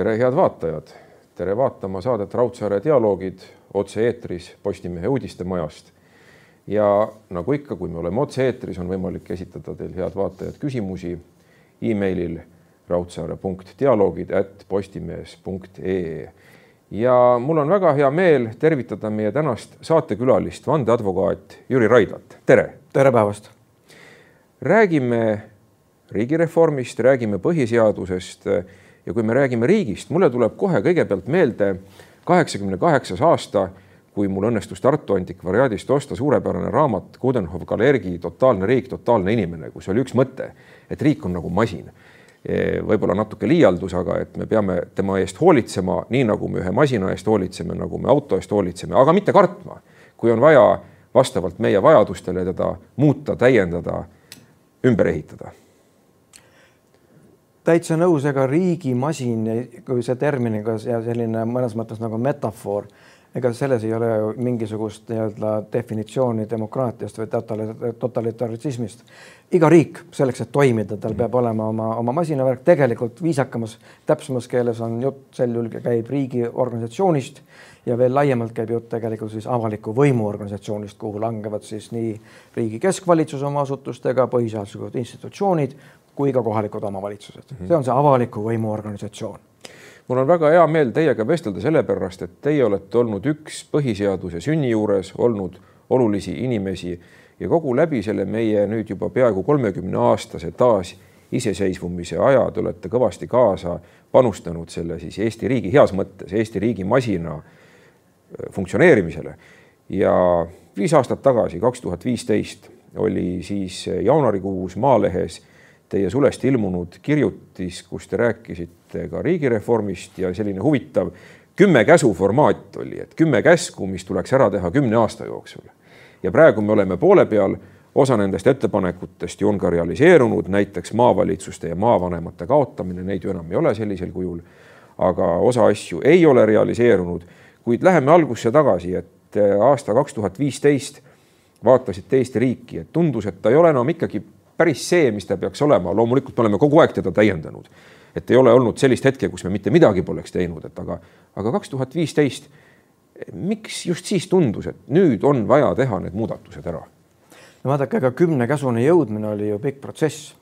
tere, head vaatajad, tere vaatama saadet Raudsaare dialoogid otse-eetris Postimehe uudistemajast. ja nagu ikka, kui me oleme otse-eetris, on võimalik esitada teil, head vaatajad, küsimusi emailil raudsaare.dialoogid at postimees.ee ja mul on väga hea meel tervitada meie tänast saatekülalist, vandeadvokaat Jüri Raidlat, tere. tere päevast. räägime riigireformist, räägime põhiseadusest ja kui me räägime riigist, mulle tuleb kohe kõigepealt meelde kaheksakümne kaheksas aasta, kui mul õnnestus Tartu antikvariaadist osta suurepärane raamat Kudenhov Kalergi Totaalne riik, totaalne inimene, kus oli üks mõte, et riik on nagu masin. võib-olla natuke liialdus, aga et me peame tema eest hoolitsema, nii nagu me ühe masina eest hoolitseme, nagu me auto eest hoolitseme, aga mitte kartma. kui on vaja vastavalt meie vajadustele teda muuta, täiendada, ümber ehitada täitsa nõus, ega riigimasin, kui see terminiga ja selline mõnes mõttes nagu metafoor, ega selles ei ole ju mingisugust nii-öelda definitsiooni demokraatiast või totalitarismist. iga riik selleks, et toimida, tal peab olema oma, oma masinavärk, tegelikult viisakamas, täpsemas keeles on jutt sel juhul käib riigiorganisatsioonist ja veel laiemalt käib jutt tegelikult siis avaliku võimu organisatsioonist, kuhu langevad siis nii riigi keskvalitsus oma asutustega, põhiseaduslikud institutsioonid kui ka kohalikud omavalitsused mm, -hmm. see on see avaliku võimu organisatsioon. mul on väga hea meel teiega vestelda sellepärast, et teie olete olnud üks põhiseaduse sünni juures olnud olulisi inimesi ja kogu läbi selle meie nüüd juba peaaegu kolmekümne aastase taas iseseisvumise aja te olete kõvasti kaasa panustanud selle siis Eesti riigi heas mõttes, Eesti riigi masina äh, funktsioneerimisele. ja viis aastat tagasi, kaks tuhat viisteist oli siis jaanuarikuus Maalehes teie sulest ilmunud kirjutis, kus te rääkisite ka riigireformist ja selline huvitav kümme käsu formaat oli, et kümme käsku, mis tuleks ära teha kümne aasta jooksul. ja praegu me oleme poole peal, osa nendest ettepanekutest ju on ka realiseerunud, näiteks maavalitsuste ja maavanemate kaotamine, neid ju enam ei ole sellisel kujul. aga osa asju ei ole realiseerunud, kuid läheme algusse tagasi, et aasta kaks tuhat viisteist vaatasite Eesti riiki, et tundus, et ta ei ole enam ikkagi päris see, mis ta peaks olema, loomulikult me oleme kogu aeg teda täiendanud. et ei ole olnud sellist hetke, kus me mitte midagi poleks teinud, et aga, aga kaks tuhat viisteist, miks just siis tundus, et nüüd on vaja teha need muudatused ära? no vaadake, ega kümne käsuni jõudmine oli ju pikk protsess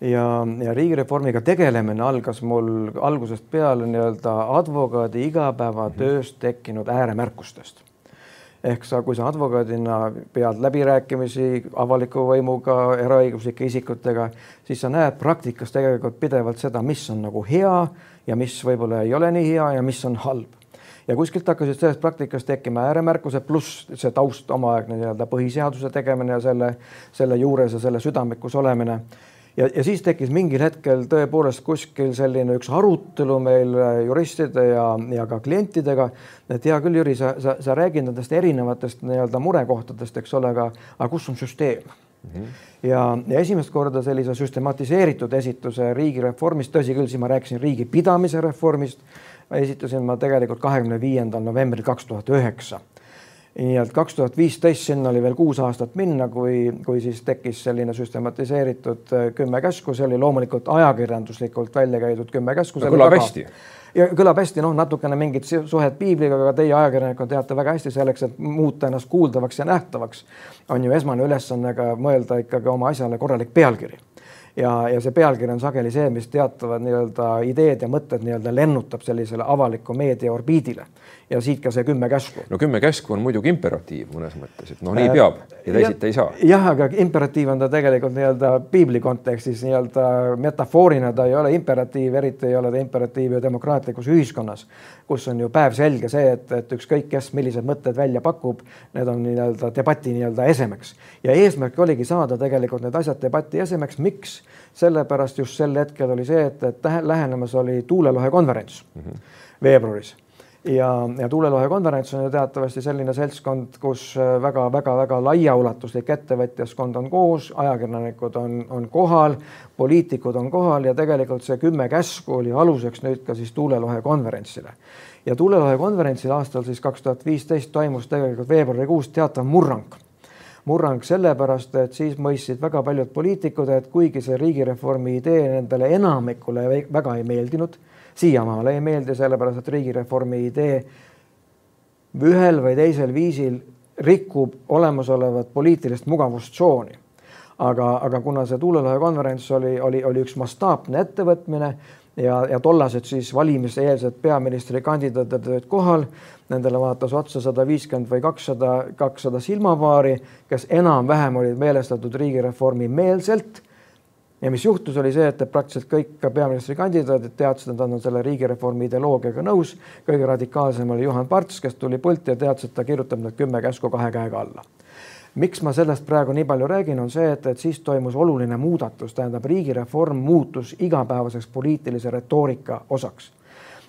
ja, ja riigireformiga tegelemine algas mul algusest peale nii-öelda advokaadi igapäevatööst tekkinud ääremärkustest ehk sa, kui sa advokaadina pead läbirääkimisi avaliku võimuga, eraõiguslike isikutega, siis sa näed praktikas tegelikult pidevalt seda, mis on nagu hea ja mis võib-olla ei ole nii hea ja mis on halb. ja kuskilt hakkasid sellest praktikast tekkima ääremärkused, pluss see taust, omaaegne nii-öelda põhiseaduse tegemine ja selle, selle juures ja selle südamikus olemine ja, ja siis tekkis mingil hetkel tõepoolest kuskil selline üks arutelu meil juristide ja, ja ka klientidega, et hea küll, Jüri, sa, sa, sa räägid nendest erinevatest nii-öelda murekohtadest, eks ole, aga, aga kus on süsteem mm? -hmm. ja, ja esimest korda sellise süstematiseeritud esituse riigireformist, tõsi küll, siis ma rääkisin riigi pidamise reformist, esitasin ma tegelikult kahekümne viiendal novembril kaks tuhat üheksa nii et kaks tuhat viisteist, sinna oli veel kuus aastat minna, kui, kui siis tekkis selline süstematiseeritud äh, kümme käsku, see oli loomulikult ajakirjanduslikult välja käidud kümme käsku. Kõlab hästi. ja kõlab hästi, noh, natukene mingit suhet piibliga, aga teie ajakirjanikuna teate väga hästi selleks, et muuta ennast kuuldavaks ja nähtavaks, on ju esmane ülesanne ka mõelda ikkagi oma asjale korralik pealkiri. Ja, ja see pealkiri on sageli see, mis teatavad nii-öelda ideed ja mõtted nii-öelda lennutab sellisele avaliku meedia orbiidile ja siit ka see kümme käsku. no kümme käsku on muidugi imperatiiv mõnes mõttes, et noh, nii peab ja teisiti ei saa. jah, aga imperatiiv on ta tegelikult nii-öelda piibli kontekstis nii-öelda metafoorina, ta ei ole imperatiiv, eriti ei ole ta imperatiiv ju demokraatlikus ühiskonnas, kus on ju päevselge see, et, et ükskõik kes millised mõtted välja pakub, need on nii-öelda debati nii-öelda esemeks ja eesmärk oligi saada tegelikult need asjad debati esemeks, miks? sellepärast just sel hetkel oli see, et, et lähenemas oli tuulelohe konverents mm -hmm. veebruaris ja, ja tuulelohe konverents on ju teatavasti selline seltskond, kus väga-väga-väga äh, laiaulatuslik ettevõtjaskond on koos, ajakirjanikud on, on kohal, poliitikud on kohal ja tegelikult see kümme käsku oli aluseks nüüd ka siis tuulelohe konverentsile. ja tuulelohe konverentsil aastal siis kaks tuhat viisteist toimus tegelikult veebruarikuus teatav murrang murrang sellepärast, et siis mõistsid väga paljud poliitikud, et kuigi see riigireformi idee nendele enamikule väga ei meeldinud siiamaale ei meeldi, sellepärast et riigireformi idee ühel või teisel viisil rikub olemasolevat poliitilist mugavustsooni. aga, aga kuna see tuulelahe konverents oli, oli, oli üks mastaapne ettevõtmine ja, ja tollased siis valimiseelsed peaministrikandidaadid olid kohal, nendele vaatas otsa sada viiskümmend või kakssada, kakssada silmapaari, kes enam-vähem olid meelestatud riigireformi meelselt ja mis juhtus, oli see, et praktiliselt kõik peaministrikandidaadid teadsid, et nad on selle riigireformi ideoloogiaga nõus. kõige radikaalsem oli Juhan Parts, kes tuli pulti ja teadis, et ta kirjutab need kümme käsku kahe käega alla. miks ma sellest praegu nii palju räägin, on see, et, et siis toimus oluline muudatus, tähendab riigireform muutus igapäevaseks poliitilise retoorika osaks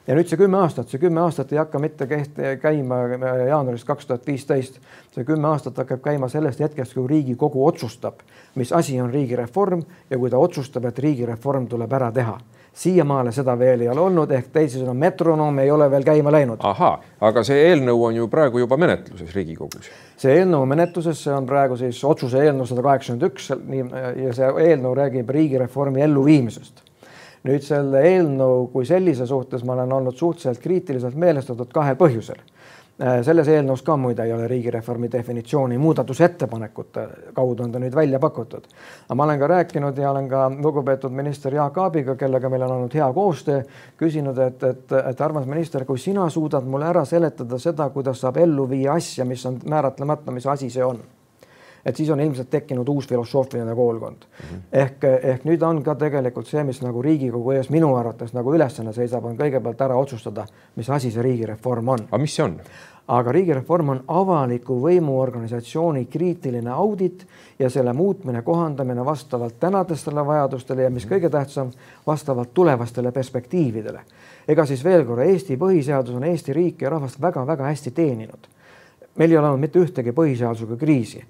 ja nüüd see kümme aastat, see kümme aastat ei hakka mitte keht-, käima jaanuarist kaks tuhat viisteist, see kümme aastat hakkab käima sellest hetkest, kui Riigikogu otsustab, mis asi on riigireform ja kui ta otsustab, et riigireform tuleb ära teha siiamaale seda veel ei ole olnud, ehk teisisõnu metronoom ei ole veel käima läinud. ahaa, aga see eelnõu on ju praegu juba menetluses Riigikogus. see eelnõu menetluses, see on praegu siis otsuse eelnõu sada kaheksakümmend üks, ja see eelnõu räägib riigireformi elluviimisest nüüd selle eelnõu kui sellise suhtes ma olen olnud suhteliselt kriitiliselt meelestatud kahel põhjusel. Äh, selles eelnõus ka muide ei ole riigireformi definitsiooni muudatusettepanekute kaudu on ta nüüd välja pakutud. aga ma olen ka rääkinud ja olen ka lugupeetud minister Jaak Aabiga, kellega meil on olnud hea koostöö, küsinud, et, et, et armas minister, kui sina suudad mulle ära seletada seda, kuidas saab ellu viia asja, mis on määratlemata, mis asi see on et siis on ilmselt tekkinud uus filosoofiline koolkond mm. -hmm. ehk, ehk nüüd on ka tegelikult see, mis nagu Riigikogu ees minu arvates nagu ülesanne seisab, on kõigepealt ära otsustada, mis asi see riigireform on. aga mis see on? aga riigireform on avaliku võimuorganisatsiooni kriitiline audit ja selle muutmine, kohandamine vastavalt tänastele vajadustele ja mis kõige tähtsam, vastavalt tulevastele perspektiividele. ega siis veel korra, Eesti põhiseadus on Eesti riiki ja rahvast väga-väga hästi teeninud. Meil ei ole olnud mitte ühtegi põhiseadusega kriisi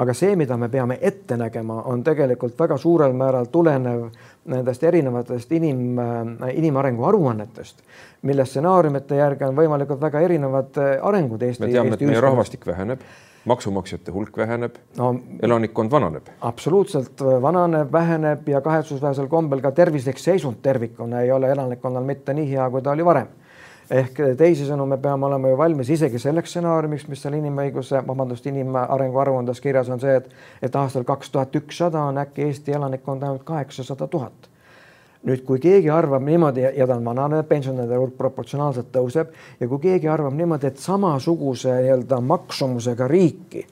aga see, mida me peame ette nägema, on tegelikult väga suurel määral tulenev nendest erinevatest inim, inimarengu aruannetest, mille stsenaariumite järgi on võimalikult väga erinevad äh, arengud Eesti. me teame, et meie rahvastik väheneb, maksumaksjate hulk väheneb no,, elanikkond vananeb. absoluutselt äh, vananeb, väheneb ja kahetsusväärsel kombel ka tervislik seisund tervikuna ei ole elanikkonnal mitte nii hea, kui ta oli varem ehk teisisõnu, me peame olema ju valmis isegi selleks stsenaariumiks, mis seal inimõiguse, vabandust, inimarengu aruandes kirjas on see, et, et aastal kaks tuhat ükssada on äkki Eesti elanikkond ainult kaheksasada tuhat. nüüd, kui keegi arvab niimoodi ja ta on vananev, pensionäride hulk proportsionaalselt tõuseb ja kui keegi arvab niimoodi, et samasuguse nii-öelda maksumusega riiki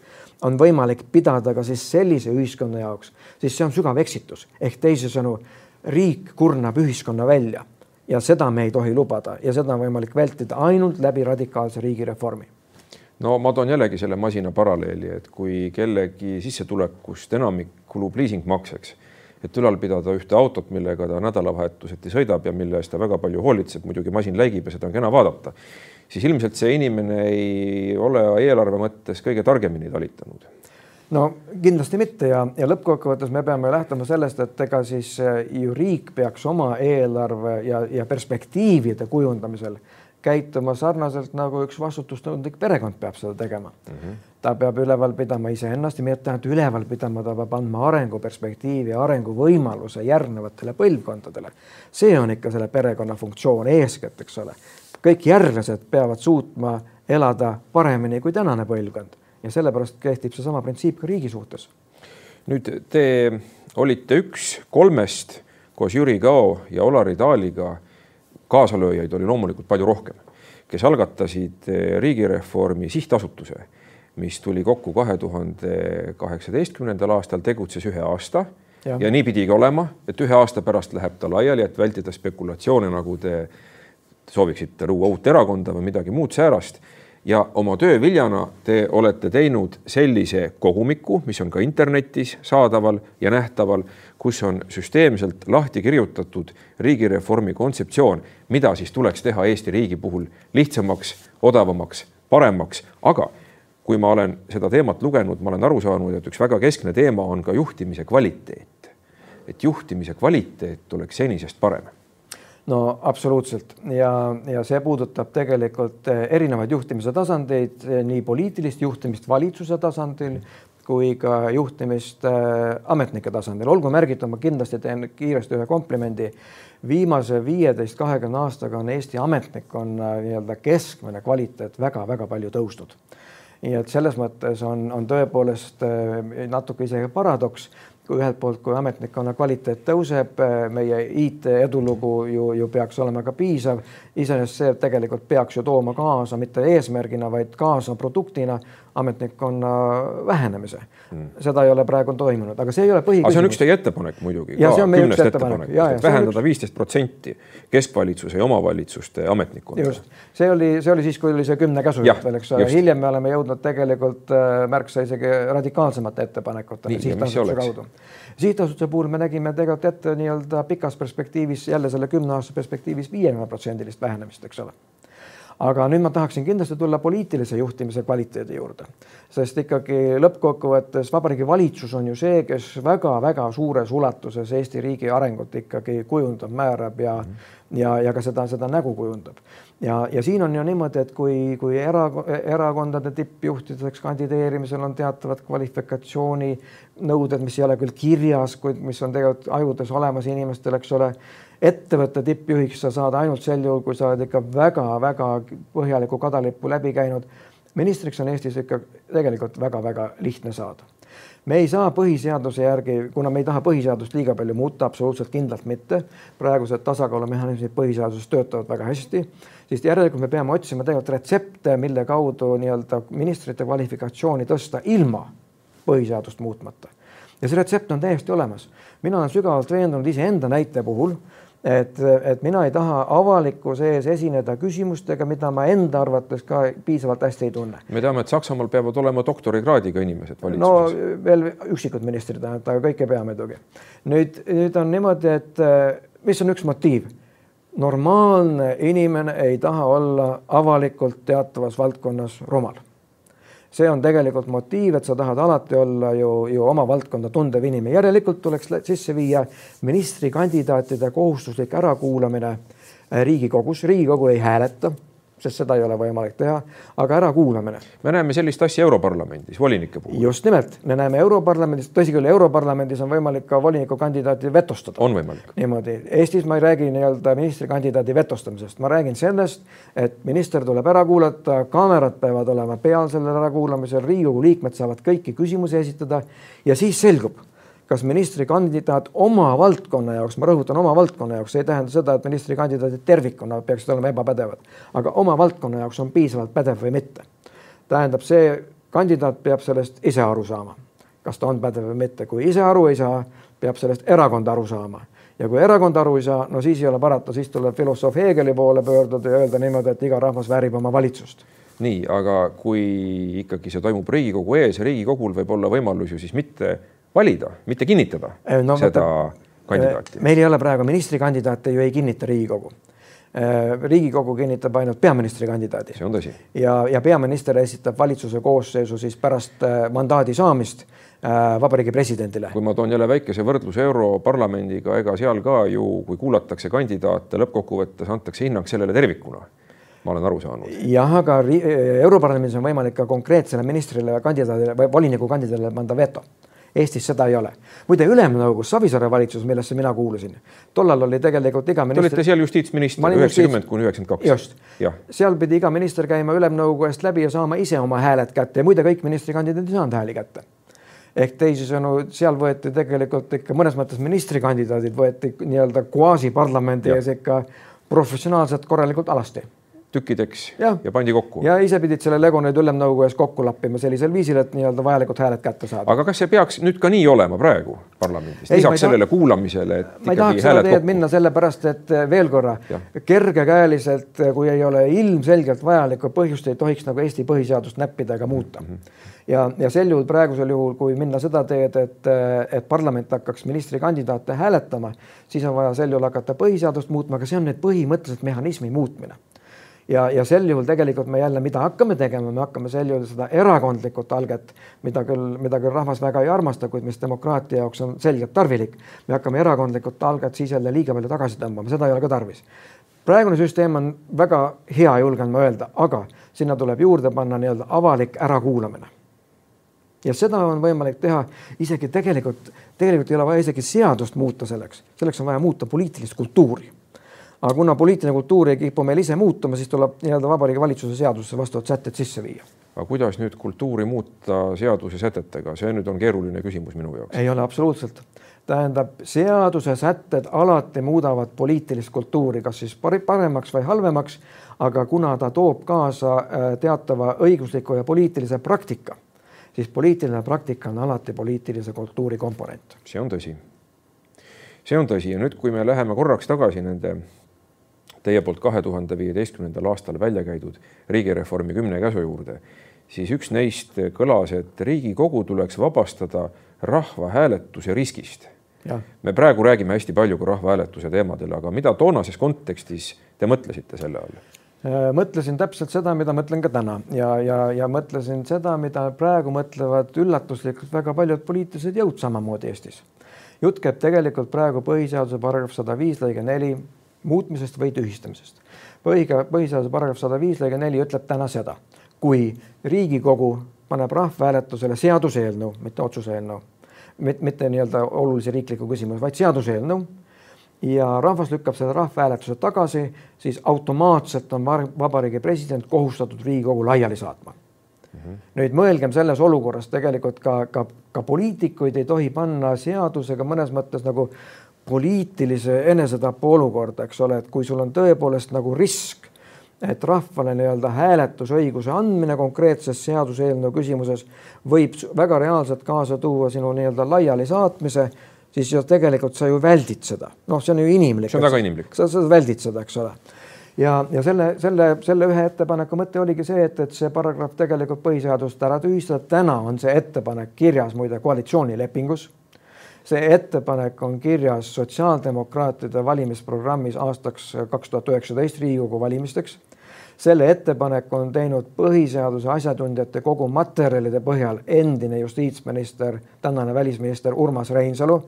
on võimalik pidada ka siis sellise ühiskonna jaoks, siis see on sügav eksitus ehk teisisõnu, riik kurnab ühiskonna välja ja seda me ei tohi lubada. Ja seda on võimalik vältida ainult läbi radikaalse riigireformi. No ma toon jällegi selle masina paralleeli, et kui kellegi sissetulekust enamik kulub liisingmakseks, et ülal pidada ühte autot, millega ta nädalavahetuseti sõidab ja mille eest ta väga palju hoolitseb, muidugi masin läigib ja seda on kena vaadata, siis ilmselt see inimene ei ole eelarve mõttes kõige targemini talitanud no kindlasti mitte ja, ja lõppkokkuvõttes me peame lähtuma sellest, et ega siis eh, ju riik peaks oma eelarve ja, ja perspektiivide kujundamisel käituma sarnaselt nagu üks vastutustundlik perekond peab seda tegema mm. -hmm. ta peab üleval pidama iseennast ja mitte ainult üleval pidama, ta peab andma arenguperspektiivi ja arenguvõimaluse järgnevatele põlvkondadele. see on ikka selle perekonna funktsioon eeskätt, eks ole. kõik järglased peavad suutma elada paremini kui tänane põlvkond ja sellepärast kehtib seesama printsiip ka riigi suhtes. nüüd te olite üks kolmest koos Jüri Kao ja Olari Taaliga, kaasalööjaid oli loomulikult palju rohkem, kes algatasid riigireformi sihtasutuse, mis tuli kokku kahe tuhande kaheksateistkümnendal aastal, tegutses ühe aasta ja, ja nii pidigi olema, et ühe aasta pärast läheb ta laiali, et vältida spekulatsioone, nagu te sooviksite luua uut erakonda või midagi muud säärast ja oma töö viljana te olete teinud sellise kogumiku, mis on ka internetis saadaval ja nähtaval, kus on süsteemselt lahti kirjutatud riigireformi kontseptsioon, mida siis tuleks teha Eesti riigi puhul lihtsamaks, odavamaks, paremaks, aga kui ma olen seda teemat lugenud, ma olen aru saanud, et üks väga keskne teema on ka juhtimise kvaliteet. et juhtimise kvaliteet oleks senisest parem no absoluutselt ja, ja see puudutab tegelikult eh, erinevaid juhtimise tasandeid, eh, nii poliitilist juhtimist valitsuse tasandil kui ka juhtimist ametnike tasandil. olgu märgitud, ma kindlasti teen kiiresti ühe komplimendi. viimase viieteist, kahekümne aastaga on Eesti ametnikkonna nii-öelda keskmine kvaliteet väga-väga palju tõusnud nii et selles mõttes on, on tõepoolest natuke isegi paradoks, kui ühelt poolt, kui ametnikkonna kvaliteet tõuseb, meie IT edulugu ju, ju peaks olema ka piisav. iseenesest see tegelikult peaks ju tooma kaasa mitte eesmärgina, vaid kaasa produktina ametnikkonna vähenemise mm.. seda ei ole praegu toimunud, aga see ei ole põhiküsimus. see on üks teie ettepanek muidugi. ettepanek, ettepanek, vähendada viisteist protsenti keskvalitsuse ja omavalitsuste ametnikkonda. just, see oli, see oli siis, kui oli see kümne käsu jutt veel, eks ole, hiljem me oleme jõudnud tegelikult äh, märksa isegi radikaalsemate ettepanekutele sihtasutuse kaudu. sihtasutuse puhul me nägime tegelikult ette nii-öelda pikas perspektiivis jälle selle kümne aasta perspektiivis viiekümne protsendilist vähenemist, eks ole aga nüüd ma tahaksin kindlasti tulla poliitilise juhtimise kvaliteedi juurde, sest ikkagi lõppkokkuvõttes Vabariigi Valitsus on ju see, kes väga-väga suures ulatuses Eesti riigi arengut ikkagi kujundab, määrab ja mm -hmm. ja, ja ka seda, seda nägu kujundab. ja, ja siin on ju niimoodi, et kui, kui era, erakondade tippjuhtideks kandideerimisel on teatavad kvalifikatsiooninõuded, mis ei ole küll kirjas, kuid mis on tegelikult ajudes olemas inimestel, eks ole ettevõtte tippjuhiks sa saad ainult sel juhul, kui sa oled ikka väga-väga põhjaliku kadalippu läbi käinud. ministriks on Eestis ikka tegelikult väga-väga lihtne saada. me ei saa põhiseaduse järgi, kuna me ei taha põhiseadust liiga palju muuta, absoluutselt kindlalt mitte. praegused tasakaalumehhanismid põhiseaduses töötavad väga hästi, siis järelikult me peame otsima tegelikult retsepte, mille kaudu nii-öelda ministrite kvalifikatsiooni tõsta ilma põhiseadust muutmata ja see retsept on täiesti olemas. mina olen sügavalt veendunud iseenda näite puhul et, et mina ei taha avalikkuse ees esineda küsimustega, mida ma enda arvates ka piisavalt hästi ei tunne. me teame, et Saksamaal peavad olema doktorikraadiga inimesed valitsuses. no veel üksikud ministrid ainult, aga kõik ei pea muidugi. nüüd, nüüd on niimoodi, et mis on üks motiiv? normaalne inimene ei taha olla avalikult teatavas valdkonnas rumal see on tegelikult motiiv, et sa tahad alati olla ju, ju oma valdkonda tundev inimene. järelikult tuleks sisse viia ministrikandidaatide kohustuslik ärakuulamine äh, Riigikogus. Riigikogu ei hääleta sest seda ei ole võimalik teha, aga ärakuulamine. me näeme sellist asja Europarlamendis volinike puhul. just nimelt, me näeme Europarlamendis, tõsi küll, Europarlamendis on võimalik ka volinikukandidaati vetostada. on võimalik. niimoodi, Eestis ma ei räägi nii-öelda ministrikandidaadi vetostamisest, ma räägin sellest, et minister tuleb ära kuulata, kaamerad peavad olema peal sellel ärakuulamisel, Riigikogu liikmed saavad kõiki küsimusi esitada ja siis selgub kas ministrikandidaat oma valdkonna jaoks, ma rõhutan oma valdkonna jaoks, see ei tähenda seda, et ministrikandidaadid tervikuna peaksid olema ebapädevad, aga oma valdkonna jaoks on piisavalt pädev või mitte. tähendab, see kandidaat peab sellest ise aru saama, kas ta on pädev või mitte, kui ise aru ei saa, peab sellest erakond aru saama. ja kui erakond aru ei saa, no siis ei ole parata, siis tuleb filosoof Heegeli poole pöörduda ja öelda niimoodi, et iga rahvas väärib oma valitsust. Nii, aga kui ikkagi see toimub Riigikogu ees ja Riigikogul võib olla võimalus ju siis mitte valida, mitte kinnitada no, seda kandidaati. meil ei ole praegu ministrikandidaate ju ei kinnita Riigikogu. Riigikogu kinnitab ainult peaministrikandidaadi. see on tõsi. ja, ja peaminister esitab valitsuse koosseisu siis pärast mandaadi saamist vabariigi presidendile. kui ma toon jälle väikese võrdluse Europarlamendiga, ega seal ka ju, kui kuulatakse kandidaate, lõppkokkuvõttes antakse hinnang sellele tervikuna ma olen aru saanud. jah, aga Europarlamendis on võimalik ka konkreetsele ministrile, kandidaadile või voliniku kandidaadile anda veto Eestis seda ei ole. muide, Ülemnõukogus, Savisaare valitsus, millesse mina kuulusin, tollal oli tegelikult iga minister. Te olite seal justiitsminister üheksakümmend kuni üheksakümmend kaks. just, seal pidi iga minister käima Ülemnõukogu eest läbi ja saama ise oma hääled kätte ja muide, kõik ministrikandidaadid ei saanud hääli kätte ehk teisisõnu, seal võeti tegelikult ikka mõnes mõttes ministrikandidaadid võeti nii-öelda kvaasiparlamendi ees ikka professionaalselt korralikult alasti tükkideks ja, ja pandi kokku. ja ise pidid selle Lego nüüd ülemnõukogu ees kokku lappima sellisel viisil, et nii-öelda vajalikud hääled kätte saada. aga kas see peaks nüüd ka nii olema praegu parlamendis, lisaks sellele taha... kuulamisele, et ma ei tahaks seda teed minna sellepärast, et eh, veel korra, kergekäeliselt, eh, kui ei ole ilmselgelt vajalikku põhjust, ei tohiks nagu Eesti põhiseadust näppida ega muuta mm. -hmm. ja, ja sel juhul, praegusel juhul, kui minna seda teed, et, eh, et parlament hakkaks ministrikandidaate hääletama, siis on vaja sel juhul hakata põhiseadust muutma, aga see on nüüd põhimõtteliselt mehhanismi muutmine ja, ja sel juhul tegelikult me jälle, mida hakkame tegema, me hakkame sel juhul seda erakondlikku alget, mida küll, mida küll rahvas väga ei armasta, kuid mis demokraatia jaoks on selgelt tarvilik. me hakkame erakondlikut alget siis jälle liiga palju tagasi tõmbama, seda ei ole ka tarvis. praegune süsteem on väga hea, julgen ma öelda, aga sinna tuleb juurde panna nii-öelda avalik ärakuulamine ja seda on võimalik teha isegi tegelikult, tegelikult ei ole vaja isegi seadust muuta selleks, selleks on vaja muuta poliitilist kultuuri. Aga kuna poliitiline kultuur ei kipu meil ise muutuma, siis tuleb nii-öelda Vabariigi Valitsuse seadusesse vastavad sätted sisse viia. aga kuidas nüüd kultuuri muuta seaduse sätetega, see nüüd on keeruline küsimus minu jaoks. ei ole absoluutselt tähendab, seaduse sätted alati muudavad poliitilist kultuuri, kas siis paremaks või halvemaks, aga kuna ta toob kaasa äh, teatava õigusliku ja poliitilise praktika, siis poliitiline praktika on alati poliitilise kultuuri komponent. see on tõsi. see on tõsi ja nüüd, kui me läheme korraks tagasi nende teie poolt kahe tuhande viieteistkümnendal aastal välja käidud riigireformi kümne käsu juurde, siis üks neist kõlas, et Riigikogu tuleks vabastada rahvahääletuse riskist me praegu räägime hästi palju ka rahvahääletuse teemadel, aga mida toonases kontekstis te mõtlesite selle all? Äh, mõtlesin täpselt seda, mida mõtlen ka täna ja, ja, ja mõtlesin seda, mida praegu mõtlevad üllatuslikult väga paljud poliitilised jõud samamoodi Eestis. jutt käib tegelikult praegu põhiseaduse paragrahv sada viis lõige neli muutmisest või tühistamisest. põhiga, põhiseaduse paragrahv sada viis lõige neli ütleb täna seda, kui Riigikogu paneb rahvahääletusele seaduseelnõu, mitte otsuse eelnõu mitte nii-öelda olulise riikliku küsimuse, vaid seaduseelnõu ja rahvas lükkab selle rahvahääletuse tagasi, siis automaatselt on Vabariigi President kohustatud Riigikogu laiali saatma mm. -hmm. nüüd mõelgem selles olukorras tegelikult ka, ka, ka poliitikuid ei tohi panna seadusega mõnes mõttes nagu poliitilise enesetapu olukorda, eks ole, et kui sul on tõepoolest nagu risk et rahvale nii-öelda hääletusõiguse andmine konkreetses seaduseelnõu küsimuses võib väga reaalselt kaasa tuua sinu nii-öelda laialisaatmise, siis ju tegelikult sa ju väldid seda, noh, see on ju inimlik. see on väga inimlik. sa, sa väldid seda, eks ole. ja, ja selle, selle, selle ühe ettepaneku mõte oligi see, et, et see paragrahv tegelikult põhiseadust ära tühistada. täna on see ettepanek kirjas muide koalitsioonilepingus see ettepanek on kirjas sotsiaaldemokraatide valimisprogrammis aastaks kaks tuhat üheksateist Riigikogu valimisteks selle ettepaneku on teinud põhiseaduse asjatundjate kogu materjalide põhjal endine justiitsminister, tänane välisminister Urmas Reinsalu.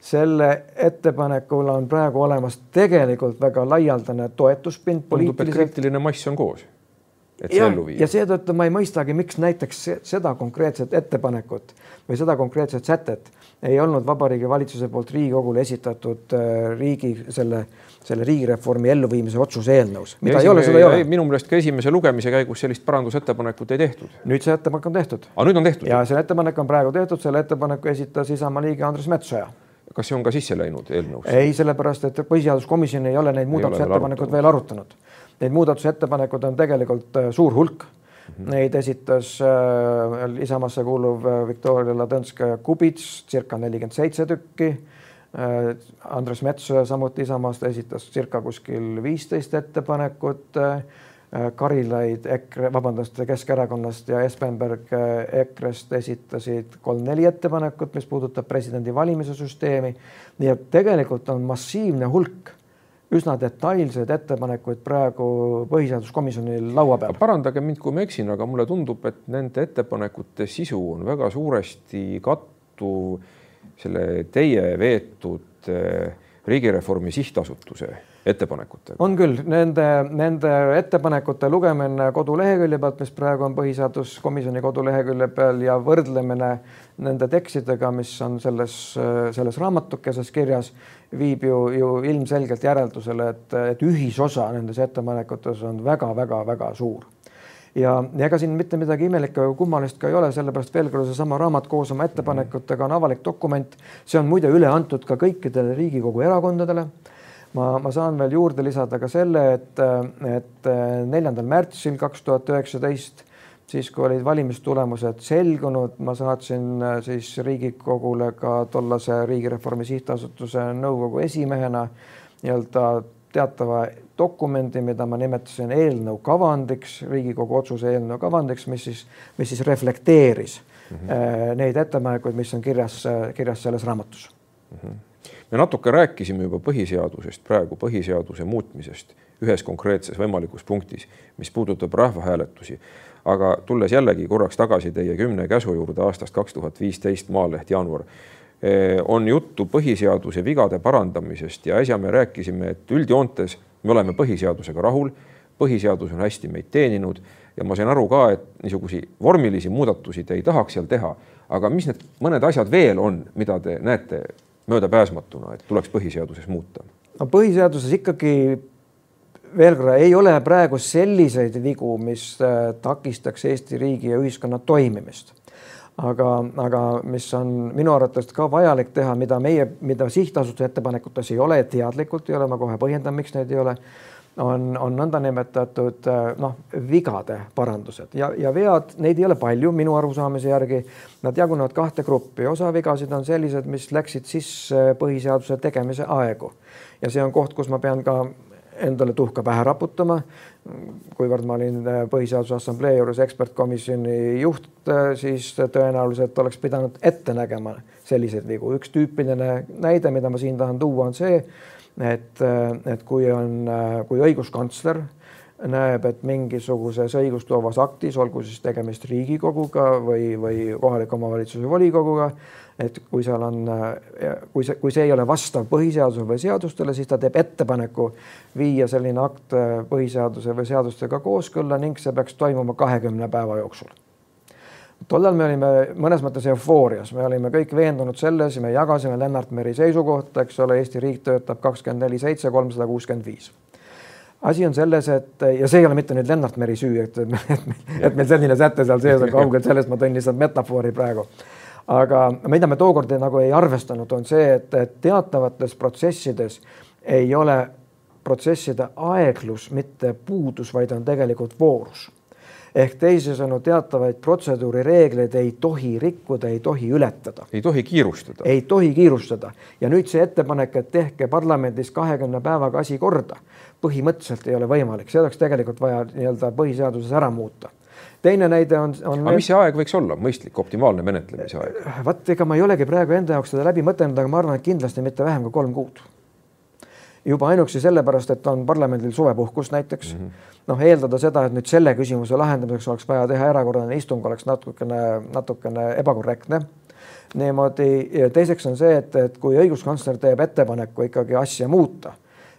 selle ettepanekul on praegu olemas tegelikult väga laialdane toetuspind. tundub, et kriitiline mass on koos et see ellu viia. ja seetõttu ma ei mõistagi, miks näiteks seda konkreetset ettepanekut või seda konkreetset sätet ei olnud Vabariigi Valitsuse poolt Riigikogule esitatud äh, riigi selle selle riigireformi elluviimise otsuse eelnõus, mida ei ole, seda ei ole. minu meelest ka esimese lugemise käigus sellist parandusettepanekut ei tehtud. nüüd see ettepanek on tehtud. aga nüüd on tehtud? ja see ettepanek on praegu tehtud, selle ettepaneku esitas Isamaa liige Andres Metsoja. kas see on ka sisse läinud eelnõusse? ei, sellepärast et põhiseaduskomisjon ei ole neid muudatusettepanekuid veel arutanud. Neid muudatusettepanekuid on tegelikult äh, suur hulk. -hmm. Neid esitas äh, Isamaasse kuuluv äh, Viktoria Ladõnskaja-Kubits circa nelikümmend seitse tükki Äh, Andres Metsoja samuti Isamaast esitas circa kuskil viisteist ettepanekut. Äh, Karilaid EKRE, vabandust, Keskerakonnast ja Espenberg äh, EKRE-st esitasid kolm-neli ettepanekut, mis puudutab presidendi valimise süsteemi. nii et tegelikult on massiivne hulk üsna detailseid ettepanekuid praegu põhiseaduskomisjonil laua peal. parandage mind, kui ma eksin, aga mulle tundub, et nende ettepanekute sisu on väga suuresti kattuv selle teie veetud eh, riigireformi sihtasutuse ettepanekutega? on küll, nende, nende ettepanekute lugemine kodulehekülje pealt, mis praegu on põhiseaduskomisjoni kodulehekülje peal ja võrdlemine nende tekstidega, mis on selles, selles raamatukeses kirjas, viib ju, ju ilmselgelt järeldusele, et, et ühisosa nendes ettepanekutes on väga-väga-väga suur ja ega siin mitte midagi imelikku ega kummalist ka ei ole, sellepärast veel kord seesama raamat koos oma ettepanekutega on avalik dokument. see on muide üle antud ka kõikidele Riigikogu erakondadele. Ma, ma saan veel juurde lisada ka selle, et, et neljandal märtsil kaks tuhat üheksateist siis kui olid valimistulemused selgunud, ma saatsin siis Riigikogule ka tollase Riigireformi Sihtasutuse nõukogu esimehena nii-öelda teatava dokumendi, mida ma nimetasin eelnõu kavandiks, Riigikogu otsuse eelnõu kavandiks, mis siis, mis siis reflekteeris mm -hmm. neid ettepanekuid, mis on kirjas, kirjas selles raamatus mm. -hmm. Me natuke rääkisime juba põhiseadusest praegu, põhiseaduse muutmisest ühes konkreetses võimalikus punktis, mis puudutab rahvahääletusi. aga tulles jällegi korraks tagasi teie kümne käsu juurde aastast kaks tuhat viisteist, Maaleht jaanuar eh, on juttu põhiseaduse vigade parandamisest ja äsja me rääkisime, et üldjoontes me oleme põhiseadusega rahul, põhiseadus on hästi meid teeninud ja ma sain aru ka, et niisuguseid vormilisi muudatusi te ei tahaks seal teha, aga mis need mõned asjad veel on, mida te näete möödapääsmatuna, et tuleks põhiseaduses muuta? no põhiseaduses ikkagi veel korra ei ole praegu selliseid vigu, mis äh, takistaks Eesti riigi ja ühiskonna toimimist. aga, aga mis on minu arvates ka vajalik teha, mida meie, mida sihtasutuse ettepanekutes ei ole, teadlikult ei ole, ma kohe põhjendan, miks neid ei ole on, on nõndanimetatud äh, noh, vigade parandused ja, ja vead, neid ei ole palju minu arusaamise järgi. Nad jagunevad kahte gruppi, osa vigasid on sellised, mis läksid sisse põhiseaduse tegemise aegu ja see on koht, kus ma pean ka endale tuhka pähe raputama. kuivõrd ma olin äh, Põhiseaduse Assamblee juures ekspertkomisjoni juht, äh, siis tõenäoliselt oleks pidanud ette nägema selliseid vigu. üks tüüpiline näide, mida ma siin tahan tuua, on see et, et kui on, kui õiguskantsler näeb, et mingisuguses õigustloovas aktis, olgu siis tegemist Riigikoguga või, või kohaliku omavalitsuse volikoguga, et kui seal on, kui see, kui see ei ole vastav põhiseadusele või seadustele, siis ta teeb ettepaneku viia selline akt põhiseaduse või seadustega kooskõlla ning see peaks toimuma kahekümne päeva jooksul tollal me olime mõnes mõttes eufoorias, me olime kõik veendunud selles ja me jagasime Lennart Meri seisukohta, eks ole, Eesti riik töötab kakskümmend neli seitse, kolmsada kuuskümmend viis. asi on selles, et ja see ei ole mitte nüüd Lennart Meri süü, et, et, et meil selline säte seal sees on, kaugel sellest, ma tõin lihtsalt metafoori praegu. aga mida me tookord nagu ei arvestanud, on see, et teatavates protsessides ei ole protsesside aeglus mitte puudus, vaid on tegelikult voorus ehk teisisõnu teatavaid protseduurireegleid ei tohi rikkuda, ei tohi ületada. ei tohi kiirustada. ei tohi kiirustada ja nüüd see ettepanek, et tehke parlamendis kahekümne päevaga asi korda, põhimõtteliselt ei ole võimalik, see oleks tegelikult vaja nii-öelda põhiseaduses ära muuta teine näide on, on. aga mis see aeg võiks olla, mõistlik, optimaalne menetlemise aeg? vot ega ma ei olegi praegu enda jaoks seda läbi mõtelnud, aga ma arvan, et kindlasti mitte vähem kui kolm kuud juba ainuüksi sellepärast, et on parlamendil suvepuhkus näiteks mm. -hmm. noh, eeldada seda, et nüüd selle küsimuse lahendamiseks oleks vaja teha erakorraline istung, oleks natukene, natukene ebakorrektne. niimoodi, teiseks on see, et, et kui õiguskantsler teeb ettepaneku ikkagi asja muuta,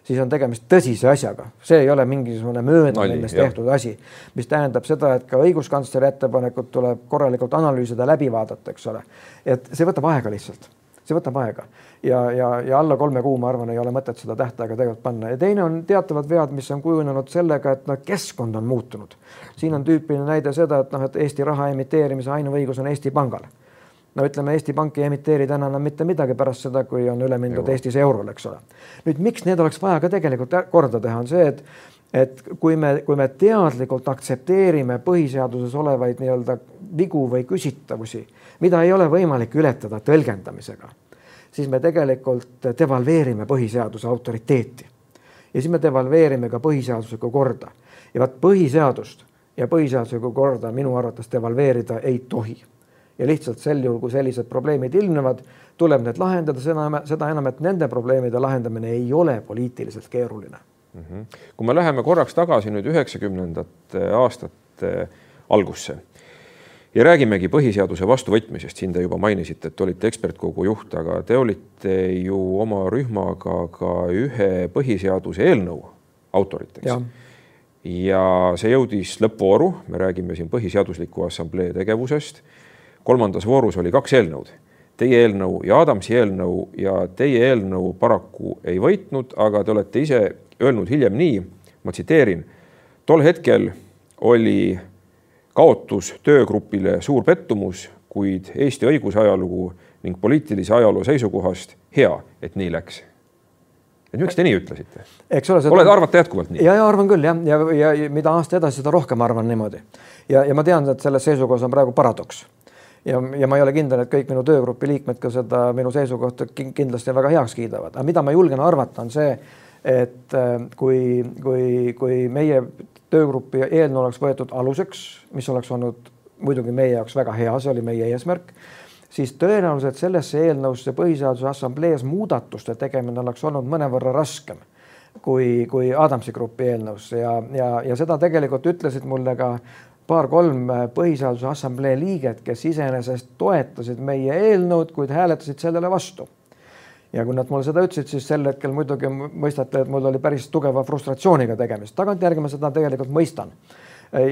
siis on tegemist tõsise asjaga, see ei ole mingisugune möödaminnes tehtud asi, mis tähendab seda, et ka õiguskantsleri ettepanekut tuleb korralikult analüüsida, läbi vaadata, eks ole. et see võtab aega lihtsalt see võtab aega ja, ja, ja alla kolme kuu, ma arvan, ei ole mõtet seda tähtaega tegelikult panna ja teine on teatavad vead, mis on kujunenud sellega, et noh, keskkond on muutunud. siin on tüüpiline näide seda, et noh, et Eesti raha emiteerimise ainuõigus on Eesti Pangal. no ütleme, Eesti Pank ei emiteeri täna enam mitte midagi pärast seda, kui on üle mindud Euro. Eestis eurole, eks ole. nüüd, miks need oleks vaja ka tegelikult korda teha, on see, et et kui me, kui me teadlikult aktsepteerime põhiseaduses olevaid nii-öelda vigu või küsitavusi mida ei ole võimalik ületada tõlgendamisega, siis me tegelikult devalveerime põhiseaduse autoriteeti. ja siis me devalveerime ka põhiseaduslikku korda ja vaat põhiseadust ja põhiseaduslikku korda minu arvates devalveerida ei tohi. ja lihtsalt sel juhul, kui sellised probleemid ilmnevad, tuleb need lahendada, seda, seda enam, et nende probleemide lahendamine ei ole poliitiliselt keeruline mm. -hmm. kui me läheme korraks tagasi nüüd üheksakümnendate aastate algusse ja räägimegi põhiseaduse vastuvõtmisest, siin te juba mainisite, et olite ekspertkogu juht, aga te olite ju oma rühmaga ka ühe põhiseaduse eelnõu autoriteks. ja see jõudis lõppvooru, me räägime siin Põhiseadusliku Assamblee tegevusest. kolmandas voorus oli kaks eelnõud, teie eelnõu ja Adamsi eelnõu ja teie eelnõu paraku ei võitnud, aga te olete ise öelnud hiljem nii, ma tsiteerin, tol hetkel oli kaotus töögrupile suur pettumus, kuid Eesti õigusajalugu ning poliitilise ajaloo seisukohast hea, et nii läks. et miks te nii ütlesite? eks ole, oled, arvate jätkuvalt nii? ja, ja arvan küll jah, ja, ja, ja mida aasta edasi, seda rohkem arvan niimoodi. ja, ja ma tean, et selles seisukohas on praegu paradoks. ja, ja ma ei ole kindel, et kõik minu töögrupi liikmed ka seda minu seisukohta kindlasti väga heaks kiidavad, aga mida ma julgen arvata, on see, et äh, kui, kui, kui meie töögrupi eelnõu oleks võetud aluseks, mis oleks olnud muidugi meie jaoks väga hea, see oli meie eesmärk, siis tõenäoliselt sellesse eelnõusse Põhiseaduse Assamblees muudatuste tegemine oleks olnud mõnevõrra raskem kui, kui Adamsi grupi eelnõusse ja, ja, ja seda tegelikult ütlesid mulle ka paar-kolm Põhiseaduse Assamblee liiget, kes iseenesest toetasid meie eelnõud, kuid hääletasid sellele vastu ja kui nad mulle seda ütlesid, siis sel hetkel muidugi mõistate, et mul oli päris tugeva frustratsiooniga tegemist. tagantjärgi ma seda tegelikult mõistan.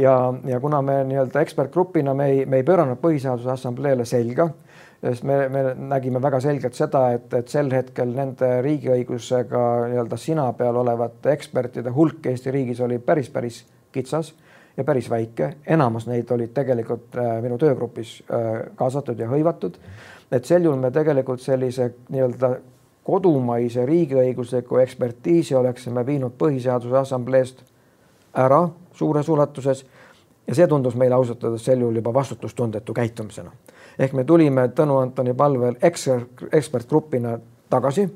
ja, ja kuna me nii-öelda ekspertgrupina me ei, me ei pööranud Põhiseaduse Assambleele selga, sest me, me nägime väga selgelt seda, et, et sel hetkel nende riigiõigusega nii-öelda sina peal olevate ekspertide hulk Eesti riigis oli päris, päris kitsas ja päris väike, enamus neid olid tegelikult äh, minu töögrupis äh, kaasatud ja hõivatud. Et sel juhul me tegelikult sellise nii-öelda kodumaise riigiõigusliku ekspertiisi oleksime viinud Põhiseaduse Assambleest ära suures ulatuses ja see tundus meile ausalt öeldes sel juhul juba vastutustundetu käitumisena. ehk me tulime Tõnu Antoni palvel ekspert, ekspertgrupina tagasi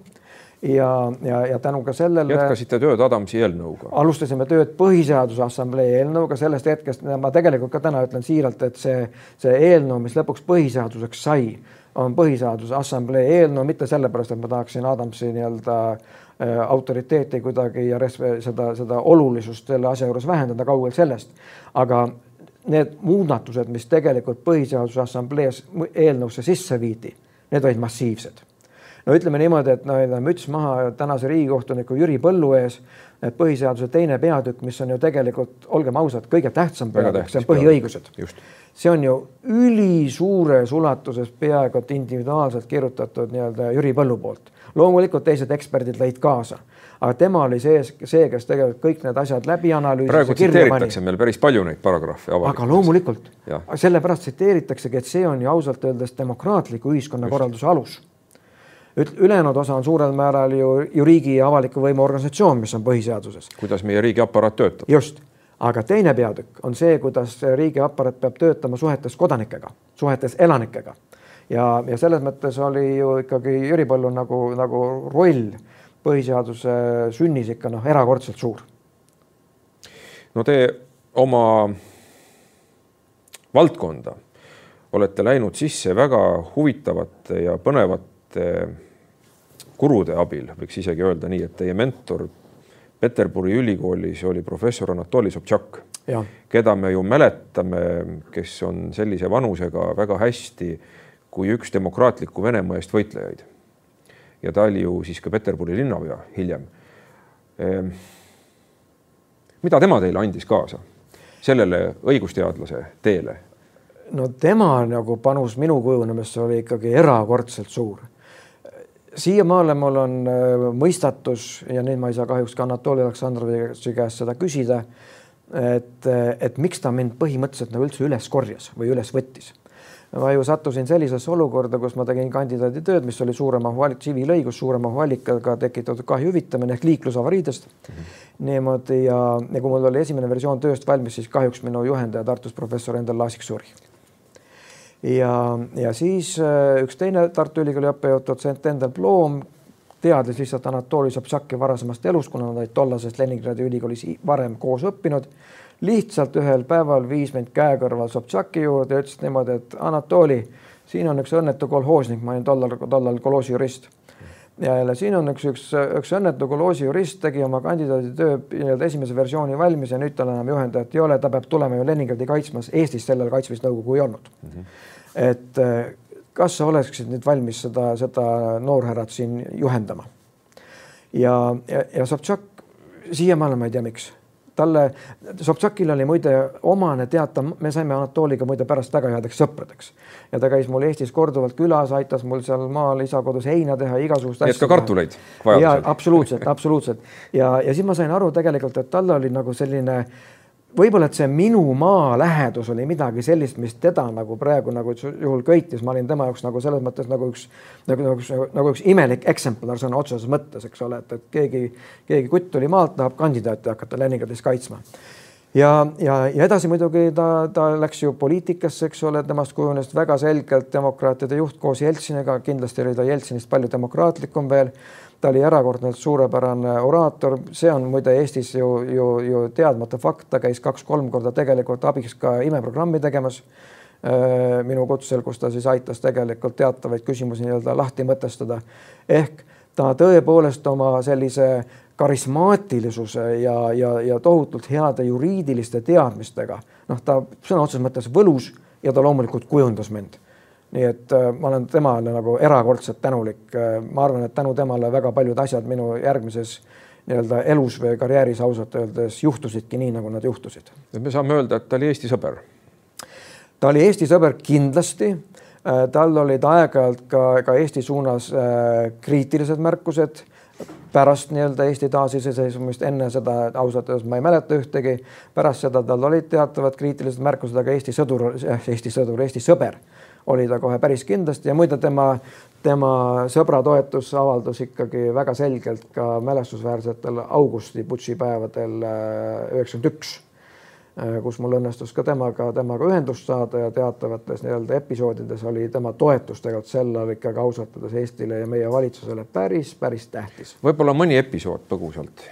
ja, ja, ja tänu ka sellele. jätkasite tööd Adamsi eelnõuga? alustasime tööd Põhiseaduse Assamblee eelnõuga, sellest hetkest ma tegelikult ka täna ütlen siiralt, et see, see eelnõu, mis lõpuks põhiseaduseks sai, on Põhiseaduse Assamblee eelnõu, mitte sellepärast, et ma tahaksin Adamsi nii-öelda äh, autoriteeti kuidagi ja seda, seda olulisust selle asja juures vähendada, kaugel sellest. aga need muudatused, mis tegelikult Põhiseaduse Assamblees eelnõusse sisse viidi, need olid massiivsed no ütleme niimoodi, et no müts maha tänase riigikohtuniku Jüri Põllu ees, et põhiseaduse teine peatükk, mis on ju tegelikult, olgem ausad, kõige tähtsam peatükk, see on põhiõigused. see on ju ülisuures ulatuses peaaegu et individuaalselt kirjutatud nii-öelda Jüri Põllu poolt. loomulikult teised eksperdid lõid kaasa, aga tema oli sees, see, kes tegelikult kõik need asjad läbi analüüsis. praegu tsiteeritakse meil päris palju neid paragrahve. aga loomulikult, sellepärast tsiteeritaksegi, et see on ju ausalt öeldes demokraatliku ühiskonnakorralduse alus ülejäänud osa on suurel määral ju, ju riigi ja avaliku võimu organisatsioon, mis on põhiseaduses. kuidas meie riigiaparaat töötab. just, aga teine peatükk on see, kuidas riigiaparaat peab töötama suhetes kodanikega, suhetes elanikega. ja, ja selles mõttes oli ju ikkagi Jüri Põllu nagu, nagu roll põhiseaduse sünnis ikka noh, erakordselt suur. no te oma valdkonda olete läinud sisse väga huvitavate ja põnevate kurude abil, võiks isegi öelda nii, et teie mentor Peterburi ülikoolis oli professor Anatoli Sobtšak, keda me ju mäletame, kes on sellise vanusega väga hästi kui üks demokraatliku Venemaa eest võitlejaid. ja ta oli ju siis ka Peterburi linnapea hiljem. Ehm, mida tema teile andis kaasa sellele õigusteadlase teele? no tema nagu panus minu kujunemisse oli ikkagi erakordselt suur siiamaale mul on äh, mõistatus ja nüüd ma ei saa kahjuks ka Anatoli Aleksandroviči käest seda küsida, et, et miks ta mind põhimõtteliselt nagu üldse üles korjas või üles võttis. ma ju sattusin sellisesse olukorda, kus ma tegin kandidaaditööd, mis oli suurema tsiviilõigus, suurema allikaga tekitatud kahju hüvitamine ehk liiklusavariidest mm. -hmm. niimoodi ja, ja kui mul oli esimene versioon tööst valmis, siis kahjuks minu juhendaja Tartus professor Endel Laasik suri ja, ja siis äh, üks teine Tartu Ülikooli õppejõud, dotsent Endel Ploom, teadis lihtsalt Anatoli Sobtšaki varasemast elust, kuna nad olid tollasest Leningradi ülikoolis varem koos õppinud. lihtsalt ühel päeval viis mind käekõrval Sobtšaki juurde ja ütles niimoodi, et Anatoli, siin on üks õnnetu kolhoosnik, ma olin tollal, tollal kolhoosi jurist ja jälle siin on üks, üks, üks õnnetu kolhoosi jurist tegi oma kandidaaditöö nii-öelda esimese versiooni valmis ja nüüd tal enam juhendajat ei ole, ta peab tulema ju Leningradi kaitsmas, Eestis sellel kaitsmisnõukogu ei olnud mm. -hmm et eh, kas sa oleksid nüüd valmis seda, seda noorhärrat siin juhendama? ja, ja, ja Sobtšak, siiamaale ma ei tea, miks talle, Sobtšakil oli muide omane teata, me saime Anatoliga muide pärast väga headeks sõpradeks ja ta käis mul Eestis korduvalt külas, aitas mul seal maal isa kodus heina teha, igasugust asja. ka kartuleid vajadusel. absoluutselt, absoluutselt ja, ja siis ma sain aru tegelikult, et tal oli nagu selline äh, võib-olla, et see minu maa lähedus oli midagi sellist, mis teda nagu praegu nagu juhul köitis, ma olin tema jaoks nagu selles mõttes nagu üks nagu, nagu, nagu, nagu üks imelik eksemplar sõna otseses mõttes, eks ole, et, et keegi, keegi kutt tuli maalt, tahab kandidaati hakata Leningradis kaitsma. ja, ja, ja edasi muidugi ta, ta läks ju poliitikasse, eks ole, temast kujunes väga selgelt demokraatide juht koos Jeltsiniga, kindlasti oli ta Jeltsinist palju demokraatlikum veel ta oli erakordselt suurepärane oraator, see on muide Eestis ju, ju, ju teadmata fakt, ta käis kaks-kolm korda tegelikult abiks ka imeprogrammi tegemas äh, minu kutsel, kus ta siis aitas tegelikult teatavaid küsimusi nii-öelda lahti mõtestada. ehk ta tõepoolest oma sellise karismaatilisuse ja, ja, ja tohutult heade juriidiliste teadmistega, noh, ta sõna otseses mõttes võlus ja ta loomulikult kujundas mind nii et äh, ma olen temale nagu erakordselt tänulik. Äh, ma arvan, et tänu temale väga paljud asjad minu järgmises nii-öelda elus või karjääris ausalt öeldes juhtusidki nii, nagu nad juhtusid. me saame öelda, et ta oli Eesti sõber. ta oli Eesti sõber kindlasti. tal olid aeg-ajalt ka, ka Eesti suunas kriitilised märkused pärast nii-öelda Eesti taasiseseisvumist, enne seda ausalt öeldes ma ei mäleta ühtegi. pärast seda tal olid teatavad kriitilised märkused, aga Eesti sõdur, Eesti sõdur, Eesti sõber oli ta kohe päris kindlasti ja muide tema, tema sõbra toetusavaldus ikkagi väga selgelt ka mälestusväärsetel augusti putšipäevadel äh, üheksakümmend üks Äh, kus mul õnnestus ka temaga, temaga ühendust saada ja teatavates nii-öelda episoodides oli tema toetus tegelikult sel ajal ikkagi ausalt öeldes Eestile ja meie valitsusele päris, päris tähtis. võib-olla mõni episood põgusalt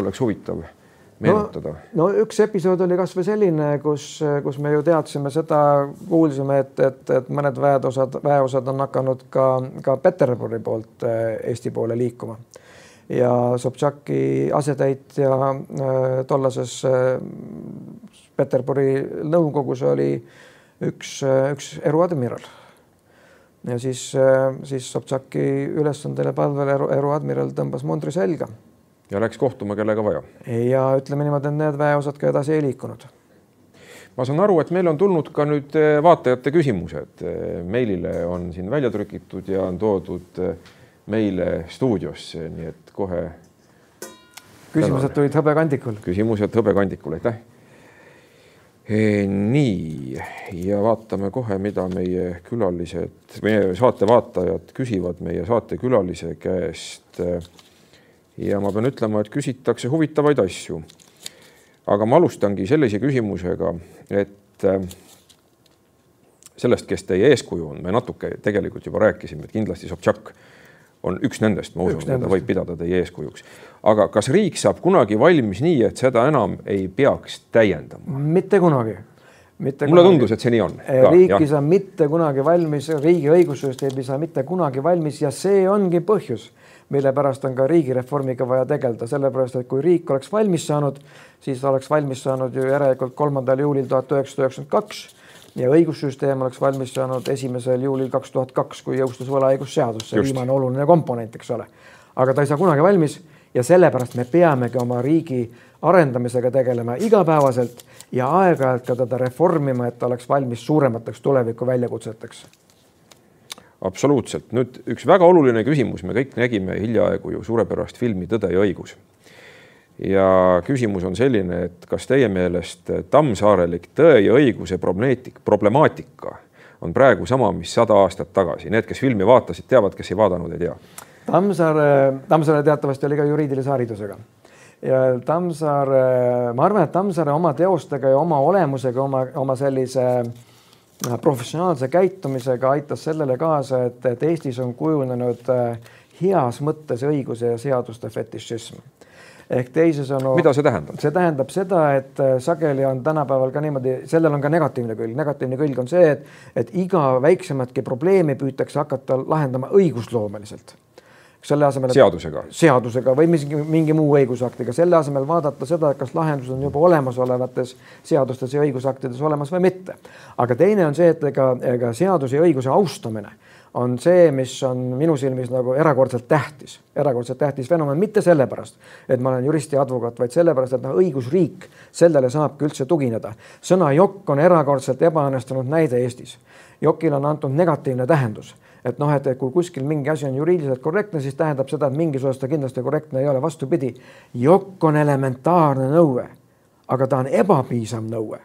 oleks huvitav meenutada no,? no üks episood oli kasvõi selline, kus, kus me ju teadsime seda, kuulsime, et, et, et mõned väeosad, väeosad on hakanud ka, ka Peterburi poolt äh, Eesti poole liikuma ja Sobtšaki asetäitja äh, tollases Peterburi nõukogus oli üks, üks eruadmiral. ja siis, siis Sobtšaki ülesandele palvel eru, eruadmiral tõmbas mundri selga. Ja läks kohtuma, kellega vaja. ja ütleme niimoodi, et need väeosad ka edasi ei liikunud ma saan aru, et meil on tulnud ka nüüd eh, vaatajate küsimused. Eh, meilile on siin välja trükitud ja on toodud eh, meile stuudiosse, nii et kohe. küsimused tulid hõbekandikul. küsimused hõbekandikul, aitäh nii ja vaatame kohe, mida meie külalised, meie saate vaatajad küsivad meie saatekülalise käest. Ja ma pean ütlema, et küsitakse huvitavaid asju. aga ma alustangi sellise küsimusega, et sellest, kes teie eeskuju on, me natuke tegelikult juba rääkisime, et kindlasti Sobtšak on üks nendest, ma usun, keda võib pidada teie eeskujuks. aga kas riik saab kunagi valmis nii, et seda enam ei peaks täiendama? mitte kunagi. Mitte mulle kunagi. tundus, et see nii on. riik ei saa mitte kunagi valmis, riigi õigussüsteem ei saa mitte kunagi valmis ja see ongi põhjus, mille pärast on ka riigireformiga vaja tegeleda, sellepärast et kui riik oleks valmis saanud, siis oleks valmis saanud ju järelikult kolmandal juulil tuhat üheksasada üheksakümmend kaks ja õigussüsteem oleks valmis saanud esimesel juulil kaks tuhat kaks, kui jõustus võlaõigusseadus, see Just. viimane oluline komponent, eks ole. aga ta ei saa kunagi valmis ja sellepärast me peamegi oma riigi arendamisega tegelema igapäevaselt ja aeg-ajalt ka teda reformima, et ta oleks valmis suuremateks tuleviku väljakutseteks. Absoluutselt, nüüd üks väga oluline küsimus, me kõik nägime hiljaaegu ju suurepärast filmi Tõde ja õigus. Ja küsimus on selline, et kas teie meelest tammsaarelik tõe ja õiguse problemaatika on praegu sama, mis sada aastat tagasi, need, kes filmi vaatasid, teavad, kes ei vaadanud, ei tea. Tammsaare, Tammsaare teatavasti oli ka juriidilise haridusega. Ja Tammsaare, ma arvan, et Tammsaare oma teostega ja oma olemusega, oma, oma sellise äh, professionaalse käitumisega aitas sellele kaasa, et, et Eestis on kujunenud äh, heas mõttes õiguse ja seaduste fetišism ehk teisisõnu. mida see tähendab? see tähendab seda, et äh, sageli on tänapäeval ka niimoodi, sellel on ka negatiivne külg, negatiivne külg on see, et, et iga väiksematki probleemi püütakse hakata lahendama õigusloomeliselt selle asemel. seadusega. seadusega või mingi, mingi muu õigusaktiga, selle asemel vaadata seda, kas lahendus on juba olemasolevates seadustes ja õigusaktides olemas või mitte. aga teine on see, et ega, ega seaduse ja õiguse austamine on see, mis on minu silmis nagu erakordselt tähtis, erakordselt tähtis fenomen, mitte sellepärast, et ma olen jurist ja advokaat, vaid sellepärast, et noh, õigusriik, sellele saabki üldse tugineda. sõna jokk on erakordselt ebaõnnestunud näide Eestis. jokil on antud negatiivne tähendus, et noh, et kui kuskil mingi asi on juriidiliselt korrektne, siis tähendab seda, et mingis osas ta kindlasti korrektne ei ole, vastupidi. jokk on elementaarne nõue, aga ta on ebapiisav nõue.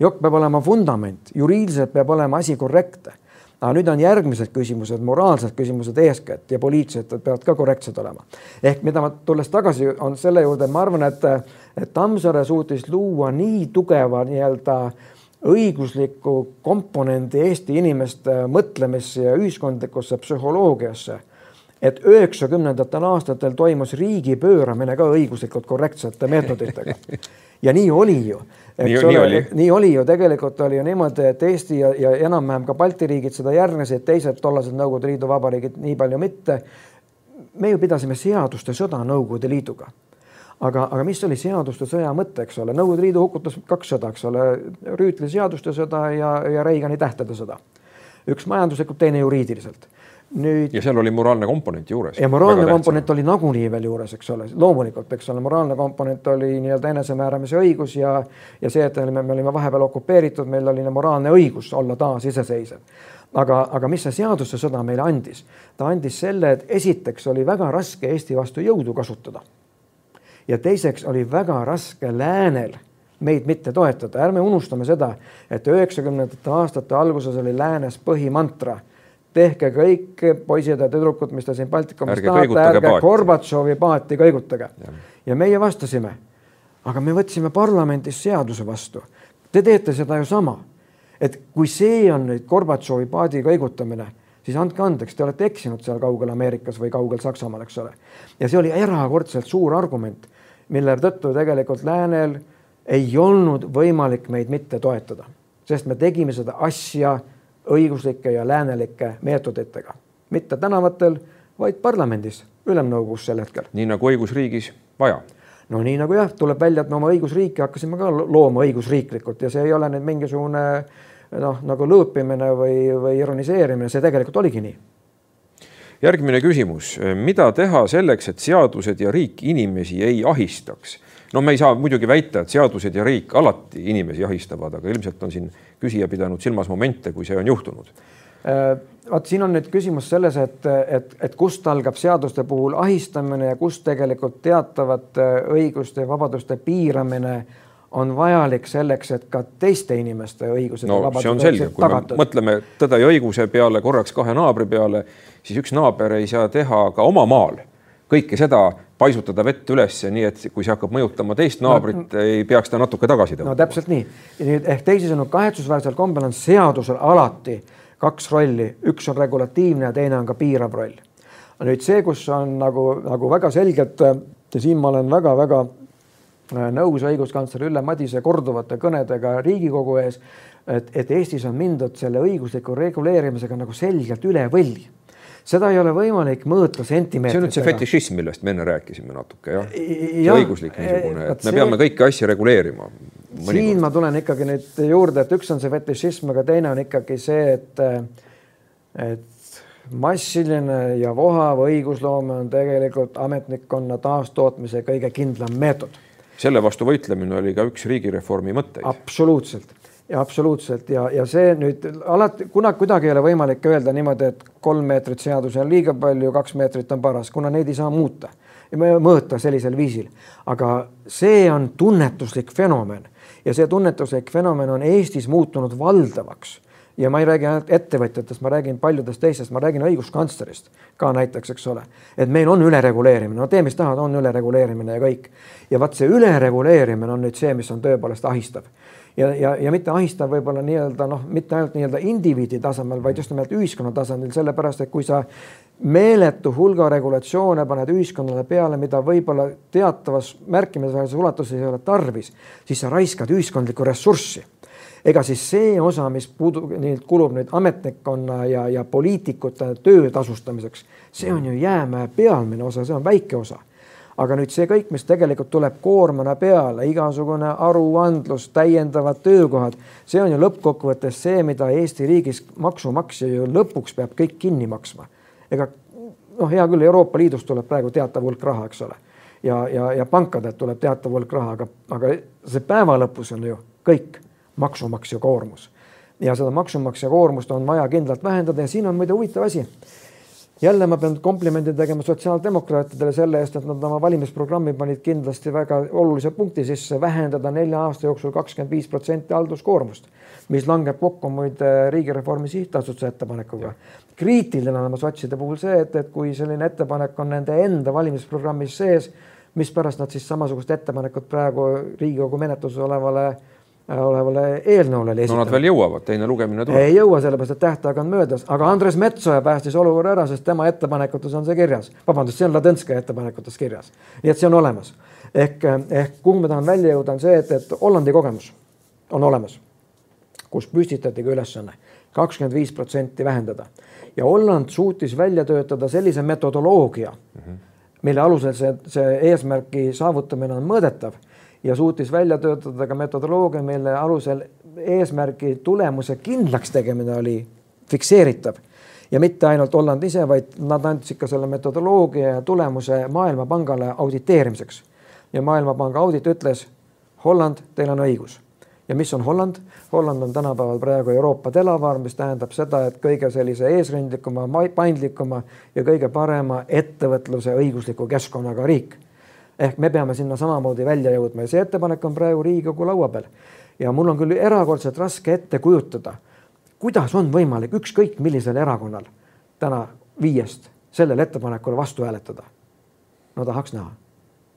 jokk peab olema vundament, juriidiliselt peab olema asi korrektne aga nüüd on järgmised küsimused, moraalsed küsimused eeskätt ja poliitilised peavad ka korrektsed olema. ehk mida ma tulles tagasi, on selle juurde, ma arvan, et, et Tammsaare suutis luua nii tugeva nii-öelda õigusliku komponendi Eesti inimeste mõtlemisse ja ühiskondlikusse psühholoogiasse, et üheksakümnendatel aastatel toimus riigi pööramine ka õiguslikult korrektsete meetoditega. ja nii oli ju nii, nii oli. nii oli ju, tegelikult oli ju niimoodi, et Eesti ja, ja enam-vähem ka Balti riigid seda järgnesid, teised tollased Nõukogude Liidu vabariigid nii palju mitte. me ju pidasime seaduste sõda Nõukogude Liiduga. Aga, aga mis oli seaduste sõja mõte, eks ole, Nõukogude Liidu hukutas kaks sõda, eks ole, Rüütli seaduste sõda ja, ja Reigani tähtede sõda üks majanduslikult, teine juriidiliselt nüüd. ja seal oli moraalne komponent juures. ja moraalne komponent oli nagunii veel juures, eks ole, loomulikult, eks ole, moraalne komponent oli nii-öelda enesemääramise õigus ja, ja see, et me olime, me olime vahepeal okupeeritud, meil oli moraalne õigus olla taas iseseisev. aga, aga mis see seaduse sõda meile andis? ta andis selle, et esiteks oli väga raske Eesti vastu jõudu kasutada. Ja teiseks oli väga raske läänel meid mitte toetada, ärme unustame seda, et üheksakümnendate aastate alguses oli läänes põhimantra tehke kõik poisid ja tüdrukud, mis te siin Baltikumis tahate, ärge Gorbatšovi paati kõigutage. ja meie vastasime, aga me võtsime parlamendis seaduse vastu. Te teete seda ju sama. et kui see on nüüd Gorbatšovi paadi kõigutamine, siis andke andeks, te olete eksinud seal kaugel Ameerikas või kaugel Saksamaal, eks ole. ja see oli erakordselt suur argument, mille tõttu tegelikult läänel ei olnud võimalik meid mitte toetada, sest me tegime seda asja õiguslike ja läänelike meetoditega, mitte tänavatel, vaid parlamendis, ülemnõukogus sel hetkel. nii nagu õigusriigis vaja no nii nagu jah, tuleb välja, et me oma õigusriiki hakkasime ka looma õigusriiklikult ja see ei ole nüüd mingisugune noh, nagu lõõpimine või, või ironiseerimine, see tegelikult oligi nii. Järgmine küsimus, mida teha selleks, et seadused ja riik inimesi ei ahistaks? no me ei saa muidugi väita, et seadused ja riik alati inimesi ahistavad, aga ilmselt on siin küsija pidanud silmas momente, kui see on juhtunud äh, vot siin on nüüd küsimus selles, et, et, et kust algab seaduste puhul ahistamine ja kust tegelikult teatavate õiguste ja vabaduste piiramine on vajalik selleks, et ka teiste inimeste õigused no, ja vabadused tagatud. me mõtleme tõde ja õiguse peale korraks kahe naabri peale, siis üks naaber ei saa teha ka oma maal kõike seda paisutada vett üles, nii et kui see hakkab mõjutama teist naabrit no,, ei peaks ta natuke tagasi tõmbama. no täpselt nii. nüüd ehk teisisõnu kahetsusväärsel kombel on seadusel alati kaks rolli, üks on regulatiivne ja teine on ka piirav roll. nüüd see, kus on nagu, nagu väga selgelt ja siin ma olen väga-väga nõus õiguskantsler Ülle Madise korduvate kõnedega Riigikogu ees, et, et Eestis on mindud selle õigusliku reguleerimisega nagu selgelt üle võlli seda ei ole võimalik mõõta sentimeetritega. see on nüüd see fetišism, millest me enne rääkisime natuke jah ja,, õiguslik niisugune, et me see... peame kõiki asju reguleerima. siin ma tulen ikkagi nüüd juurde, et üks on see fetišism, aga teine on ikkagi see, et, et massiline ja vohav õigusloome on tegelikult ametnikkonna taastootmise kõige kindlam meetod. Selle vastu võitlemine oli ka üks riigireformi mõtteid. absoluutselt ja absoluutselt ja, ja see nüüd alati, kuna kuidagi ei ole võimalik öelda niimoodi, et kolm meetrit seadusi on liiga palju, kaks meetrit on paras, kuna neid ei saa muuta ja mõõta sellisel viisil. aga see on tunnetuslik fenomen ja see tunnetuslik fenomen on Eestis muutunud valdavaks ja ma ei räägi ainult ettevõtjatest, ma räägin paljudest teistest, ma räägin õiguskantslerist ka näiteks, eks ole, et meil on ülereguleerimine, no tee, mis tahad, on ülereguleerimine ja kõik. ja vaat see ülereguleerimine on nüüd see, mis on tõepoolest ahistav. Ja, ja, ja mitte ahistav võib-olla nii-öelda noh, mitte ainult nii-öelda indiviidi tasemel, vaid just nimelt ühiskonna tasandil, sellepärast et kui sa meeletu hulga regulatsioone paned ühiskonnale peale, mida võib-olla teatavas märkimisväärses ulatuses ei ole tarvis, siis sa raiskad ühiskondlikku ressurssi ega siis see osa, mis puudu, nii kulub nüüd ametnikkonna ja, ja poliitikute töö tasustamiseks, see on ju jäämäe pealmine osa, see on väike osa. Aga nüüd see kõik, mis tegelikult tuleb koormana peale, igasugune aruandlus, täiendavad töökohad, see on ju lõppkokkuvõttes see, mida Eesti riigis maksumaksja ju lõpuks peab kõik kinni maksma. ega noh, hea küll, Euroopa Liidust tuleb praegu teatav hulk raha, eks ole, ja, ja, ja pankadelt tuleb teatav hulk raha, aga, aga see päeva lõpus on ju kõik maksumaksja koormus ja seda maksumaksja koormust on vaja kindlalt vähendada ja siin on muide huvitav asi jälle ma pean komplimendi tegema sotsiaaldemokraatidele selle eest, et nad oma valimisprogrammi panid kindlasti väga olulise punkti sisse, vähendada nelja aasta jooksul kakskümmend viis protsenti halduskoormust, mis langeb kokku muide Riigireformi Sihtasutuse ettepanekuga. kriitiline on sotside puhul see, et, et kui selline ettepanek on nende enda valimisprogrammis sees, mispärast nad siis samasugust ettepanekut praegu Riigikogu menetluses olevale olevale eelnõule no nad veel jõuavad, teine lugemine tuleb. ei jõua, sellepärast et tähtaeg on möödas, aga Andres Metsoja päästis olukorra ära, sest tema ettepanekutes on see kirjas. vabandust, see on Ladõnskaja ettepanekutes kirjas. nii et see on olemas. ehk, ehk kuhu ma tahan välja jõuda, on see, et, et Hollandi kogemus on olemas, kus püstitati ka ülesanne kakskümmend viis protsenti vähendada ja Holland suutis välja töötada sellise metodoloogia mm, -hmm. mille alusel see, see eesmärgi saavutamine on mõõdetav ja suutis välja töötada ka metodoloogia, mille alusel eesmärgi tulemuse kindlaks tegemine oli fikseeritav ja mitte ainult Holland ise, vaid nad andsid ka selle metodoloogia ja tulemuse Maailmapangale auditeerimiseks. ja Maailmapanga audit ütles, Holland, teil on õigus. ja mis on Holland? Holland on tänapäeval praegu Euroopa telavaar, mis tähendab seda, et kõige sellise eesrindlikuma, paindlikuma ja kõige parema ettevõtluse õigusliku keskkonnaga riik. Ehk me peame sinna samamoodi välja jõudma ja see ettepanek on praegu Riigikogu laua peal. ja mul on küll erakordselt raske ette kujutada kuidas on võimalik ükskõik millisel erakonnal täna viiest sellele ettepanekule vastu hääletada? no tahaks näha.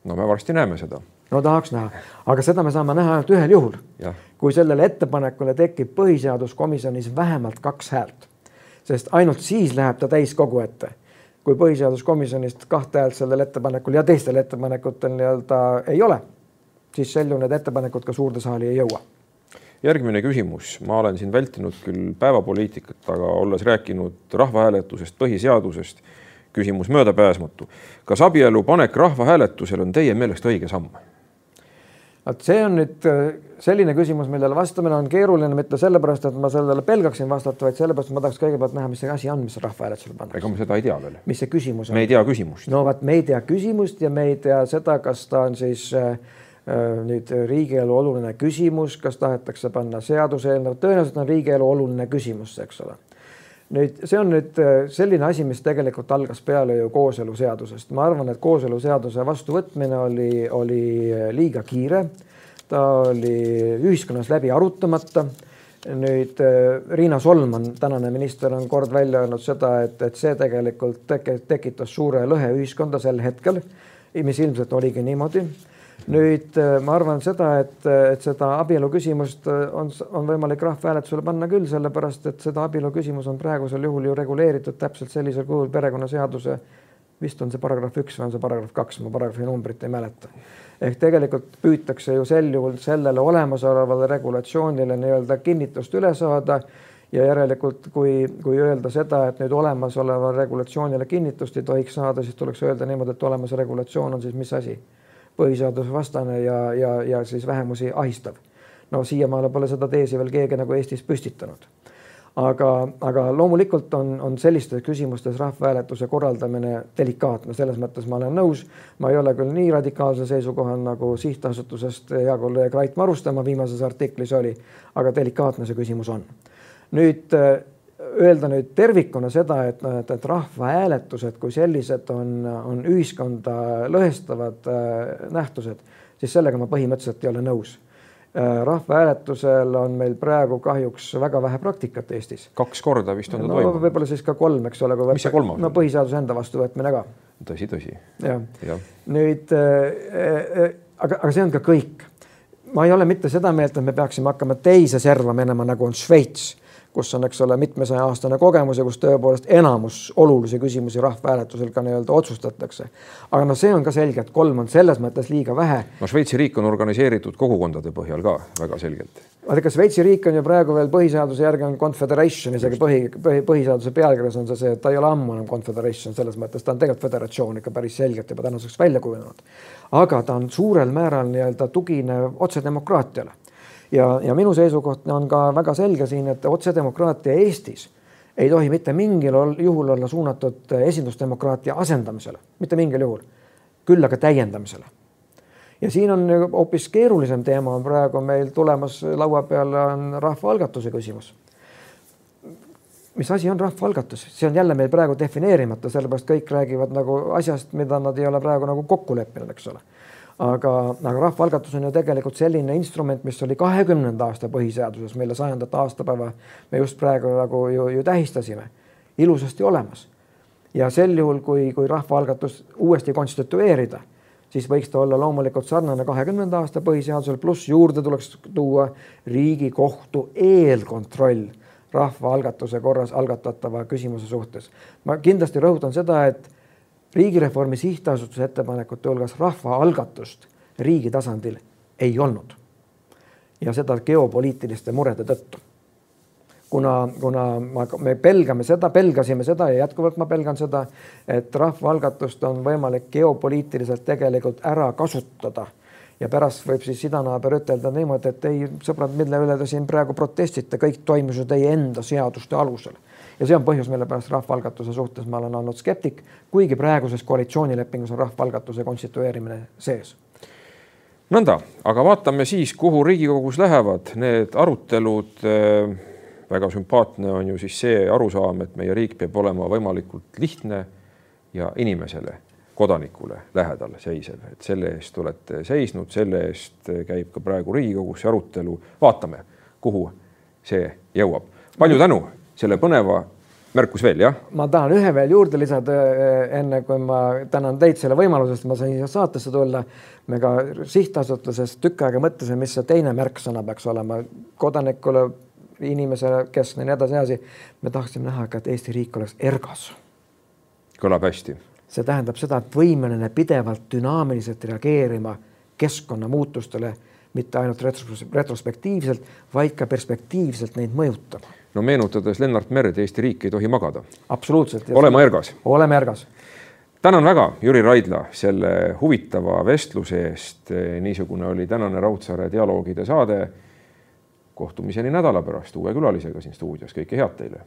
no me varsti näeme seda. no tahaks näha, aga seda me saame näha ainult ühel juhul. kui sellele ettepanekule tekib põhiseaduskomisjonis vähemalt kaks häält, sest ainult siis läheb ta täiskogu ette. Kui põhiseaduskomisjonist kahte häält sellel ettepanekul ja teistel ettepanekutel nii-öelda ei ole, siis sel juhul need ettepanekud ka suurde saali ei jõua järgmine küsimus, ma olen siin vältinud küll päevapoliitikat, aga olles rääkinud rahvahääletusest, põhiseadusest, küsimus möödapääsmatu. kas abielu panek rahvahääletusele on teie meelest õige samm? Vot see on nüüd äh, selline küsimus, millele vastamine on keeruline mitte sellepärast, et ma sellele pelgaksin vastata, vaid sellepärast, et ma tahaks kõigepealt näha, mis see asi on, mis rahvahääletusele pannakse. ega me seda ei tea veel. mis see küsimus on? me ei tea küsimust. no vot, me ei tea küsimust ja me ei tea seda, kas ta on siis äh, Äh, nüüd riigielu oluline küsimus, kas tahetakse panna seaduseelnõu, tõenäoliselt on riigielu oluline küsimus, eks ole. Nüüd see on nüüd äh, selline asi, mis tegelikult algas peale ju kooseluseadusest, ma arvan, et kooseluseaduse vastuvõtmine oli, oli liiga kiire. ta oli ühiskonnas läbi arutamata. nüüd äh, Riina Solman, tänane minister, on kord välja öelnud seda, et, et see tegelikult tekitas suure lõhe ühiskonda sel hetkel, mis ilmselt oligi niimoodi nüüd äh, ma arvan seda, et, et seda abielu küsimust äh, on, on võimalik rahvahääletusele panna küll, sellepärast et seda abielu küsimus on praegusel juhul ju reguleeritud täpselt sellisel kujul perekonnaseaduse, vist on see paragrahv üks või on see paragrahv kaks, ma paragrahvi numbrit ei mäleta. ehk tegelikult püütakse ju sel juhul sellele olemasolevale regulatsioonile nii-öelda kinnitust üle saada ja järelikult, kui, kui öelda seda, et nüüd olemasolevale regulatsioonile kinnitust ei tohiks saada, siis tuleks öelda niimoodi, et olemas regulatsioon on siis mis asi põhiseadusvastane ja, ja, ja siis vähemusi ahistav. no siiamaale pole seda teesi veel keegi nagu Eestis püstitanud. aga, aga loomulikult on, on sellistes küsimustes rahvahääletuse korraldamine delikaatne, selles mõttes ma olen nõus. ma ei ole küll nii radikaalsel seisukohal nagu sihtasutusest hea kolleeg Rait Maruste oma viimases artiklis oli, aga delikaatne see küsimus on. nüüd öelda nüüd tervikuna seda, et noh, et, et rahvahääletused kui sellised on, on ühiskonda lõhestavad äh, nähtused, siis sellega ma põhimõtteliselt ei ole nõus äh,. rahvahääletusel on meil praegu kahjuks väga vähe praktikat Eestis. kaks korda vist on ta no, toimunud. võib-olla siis ka kolm, eks ole. mis see kolmas no põhiseaduse enda vastuvõtmine ka. tõsi, tõsi. jah ja., nüüd äh, äh, aga, aga see on ka kõik. ma ei ole mitte seda meelt, et me peaksime hakkama teise serva minema, nagu on Šveits kus on, eks ole, mitmesaja aastane kogemus ja kus tõepoolest enamus olulisi küsimusi rahvahääletusel ka nii-öelda otsustatakse. aga noh, see on ka selge, et kolm on selles mõttes liiga vähe. no Šveitsi riik on organiseeritud kogukondade põhjal ka väga selgelt. vaadake, Šveitsi riik on ju praegu veel põhiseaduse järgi on confederation, isegi põhi, põhi, põhiseaduse pealkirjas on see see, et ta ei ole ammu enam confederation selles mõttes, ta on tegelikult föderatsioon ikka päris selgelt juba tänaseks välja kujunenud. aga ta on suurel määral nii-öelda tuginev otsedemokraatiale ja, ja minu seisukoht on ka väga selge siin, et otsedemokraatia Eestis ei tohi mitte mingil juhul olla suunatud esindusdemokraatia asendamisele, mitte mingil juhul, küll aga täiendamisele. ja siin on hoopis keerulisem teema on praegu meil tulemas laua peale on rahvaalgatuse küsimus. mis asi on rahvaalgatus, see on jälle meil praegu defineerimata, sellepärast kõik räägivad nagu asjast, mida nad ei ole praegu nagu kokku leppinud, eks ole aga, aga rahvaalgatus on ju tegelikult selline instrument, mis oli kahekümnenda aasta põhiseaduses, mille sajandat aastapäeva me just praegu nagu ju, ju tähistasime, ilusasti olemas. ja sel juhul, kui, kui rahvaalgatus uuesti konstitueerida, siis võiks ta olla loomulikult sarnane kahekümnenda aasta põhiseadusel, pluss juurde tuleks tuua Riigikohtu eelkontroll rahvaalgatuse korras algatatava küsimuse suhtes. ma kindlasti rõhutan seda, et riigireformi sihtasutuse ettepanekute hulgas rahvaalgatust riigi tasandil ei olnud. ja seda geopoliitiliste murede tõttu. kuna, kuna ma, me pelgame seda, pelgasime seda ja jätkuvalt ma pelgan seda, et rahvaalgatust on võimalik geopoliitiliselt tegelikult ära kasutada ja pärast võib siis idanaaber ütelda niimoodi, et ei, sõbrad, mille üle te siin praegu protestite, kõik toimus ju teie enda seaduste alusel ja see on põhjus, mille pärast rahvaalgatuse suhtes ma olen olnud skeptik, kuigi praeguses koalitsioonilepingus on rahvaalgatuse konstitueerimine sees nõnda, aga vaatame siis, kuhu Riigikogus lähevad need arutelud. väga sümpaatne on ju siis see arusaam, et meie riik peab olema võimalikult lihtne ja inimesele, kodanikule lähedal seisev, et selle eest olete seisnud, selle eest käib ka praegu Riigikogus arutelu. vaatame, kuhu see jõuab. palju tänu selle põneva märkus veel, jah? ma tahan ühe veel juurde lisada, eh, enne kui ma tänan teid selle võimaluse eest, ma sain siia saatesse tulla. me ka sihtasutuses tükk aega mõtlesime, mis see teine märksõna peaks olema kodanikule, inimesele, keskne ja nii edasi, edasi. me tahtsime näha ka, et Eesti riik oleks ergas. kõlab hästi. See tähendab seda, et võimeline pidevalt dünaamiliselt reageerima keskkonnamuutustele, mitte ainult retrospektiivselt, vaid ka perspektiivselt neid mõjutama no meenutades Lennart Merd, Eesti riik ei tohi magada. absoluutselt. olema ergas. oleme ergas. tänan väga, Jüri Raidla, selle huvitava vestluse eest. niisugune oli tänane Raudsaare dialoogide saade. kohtumiseni nädala pärast uue külalisega siin stuudios, kõike head teile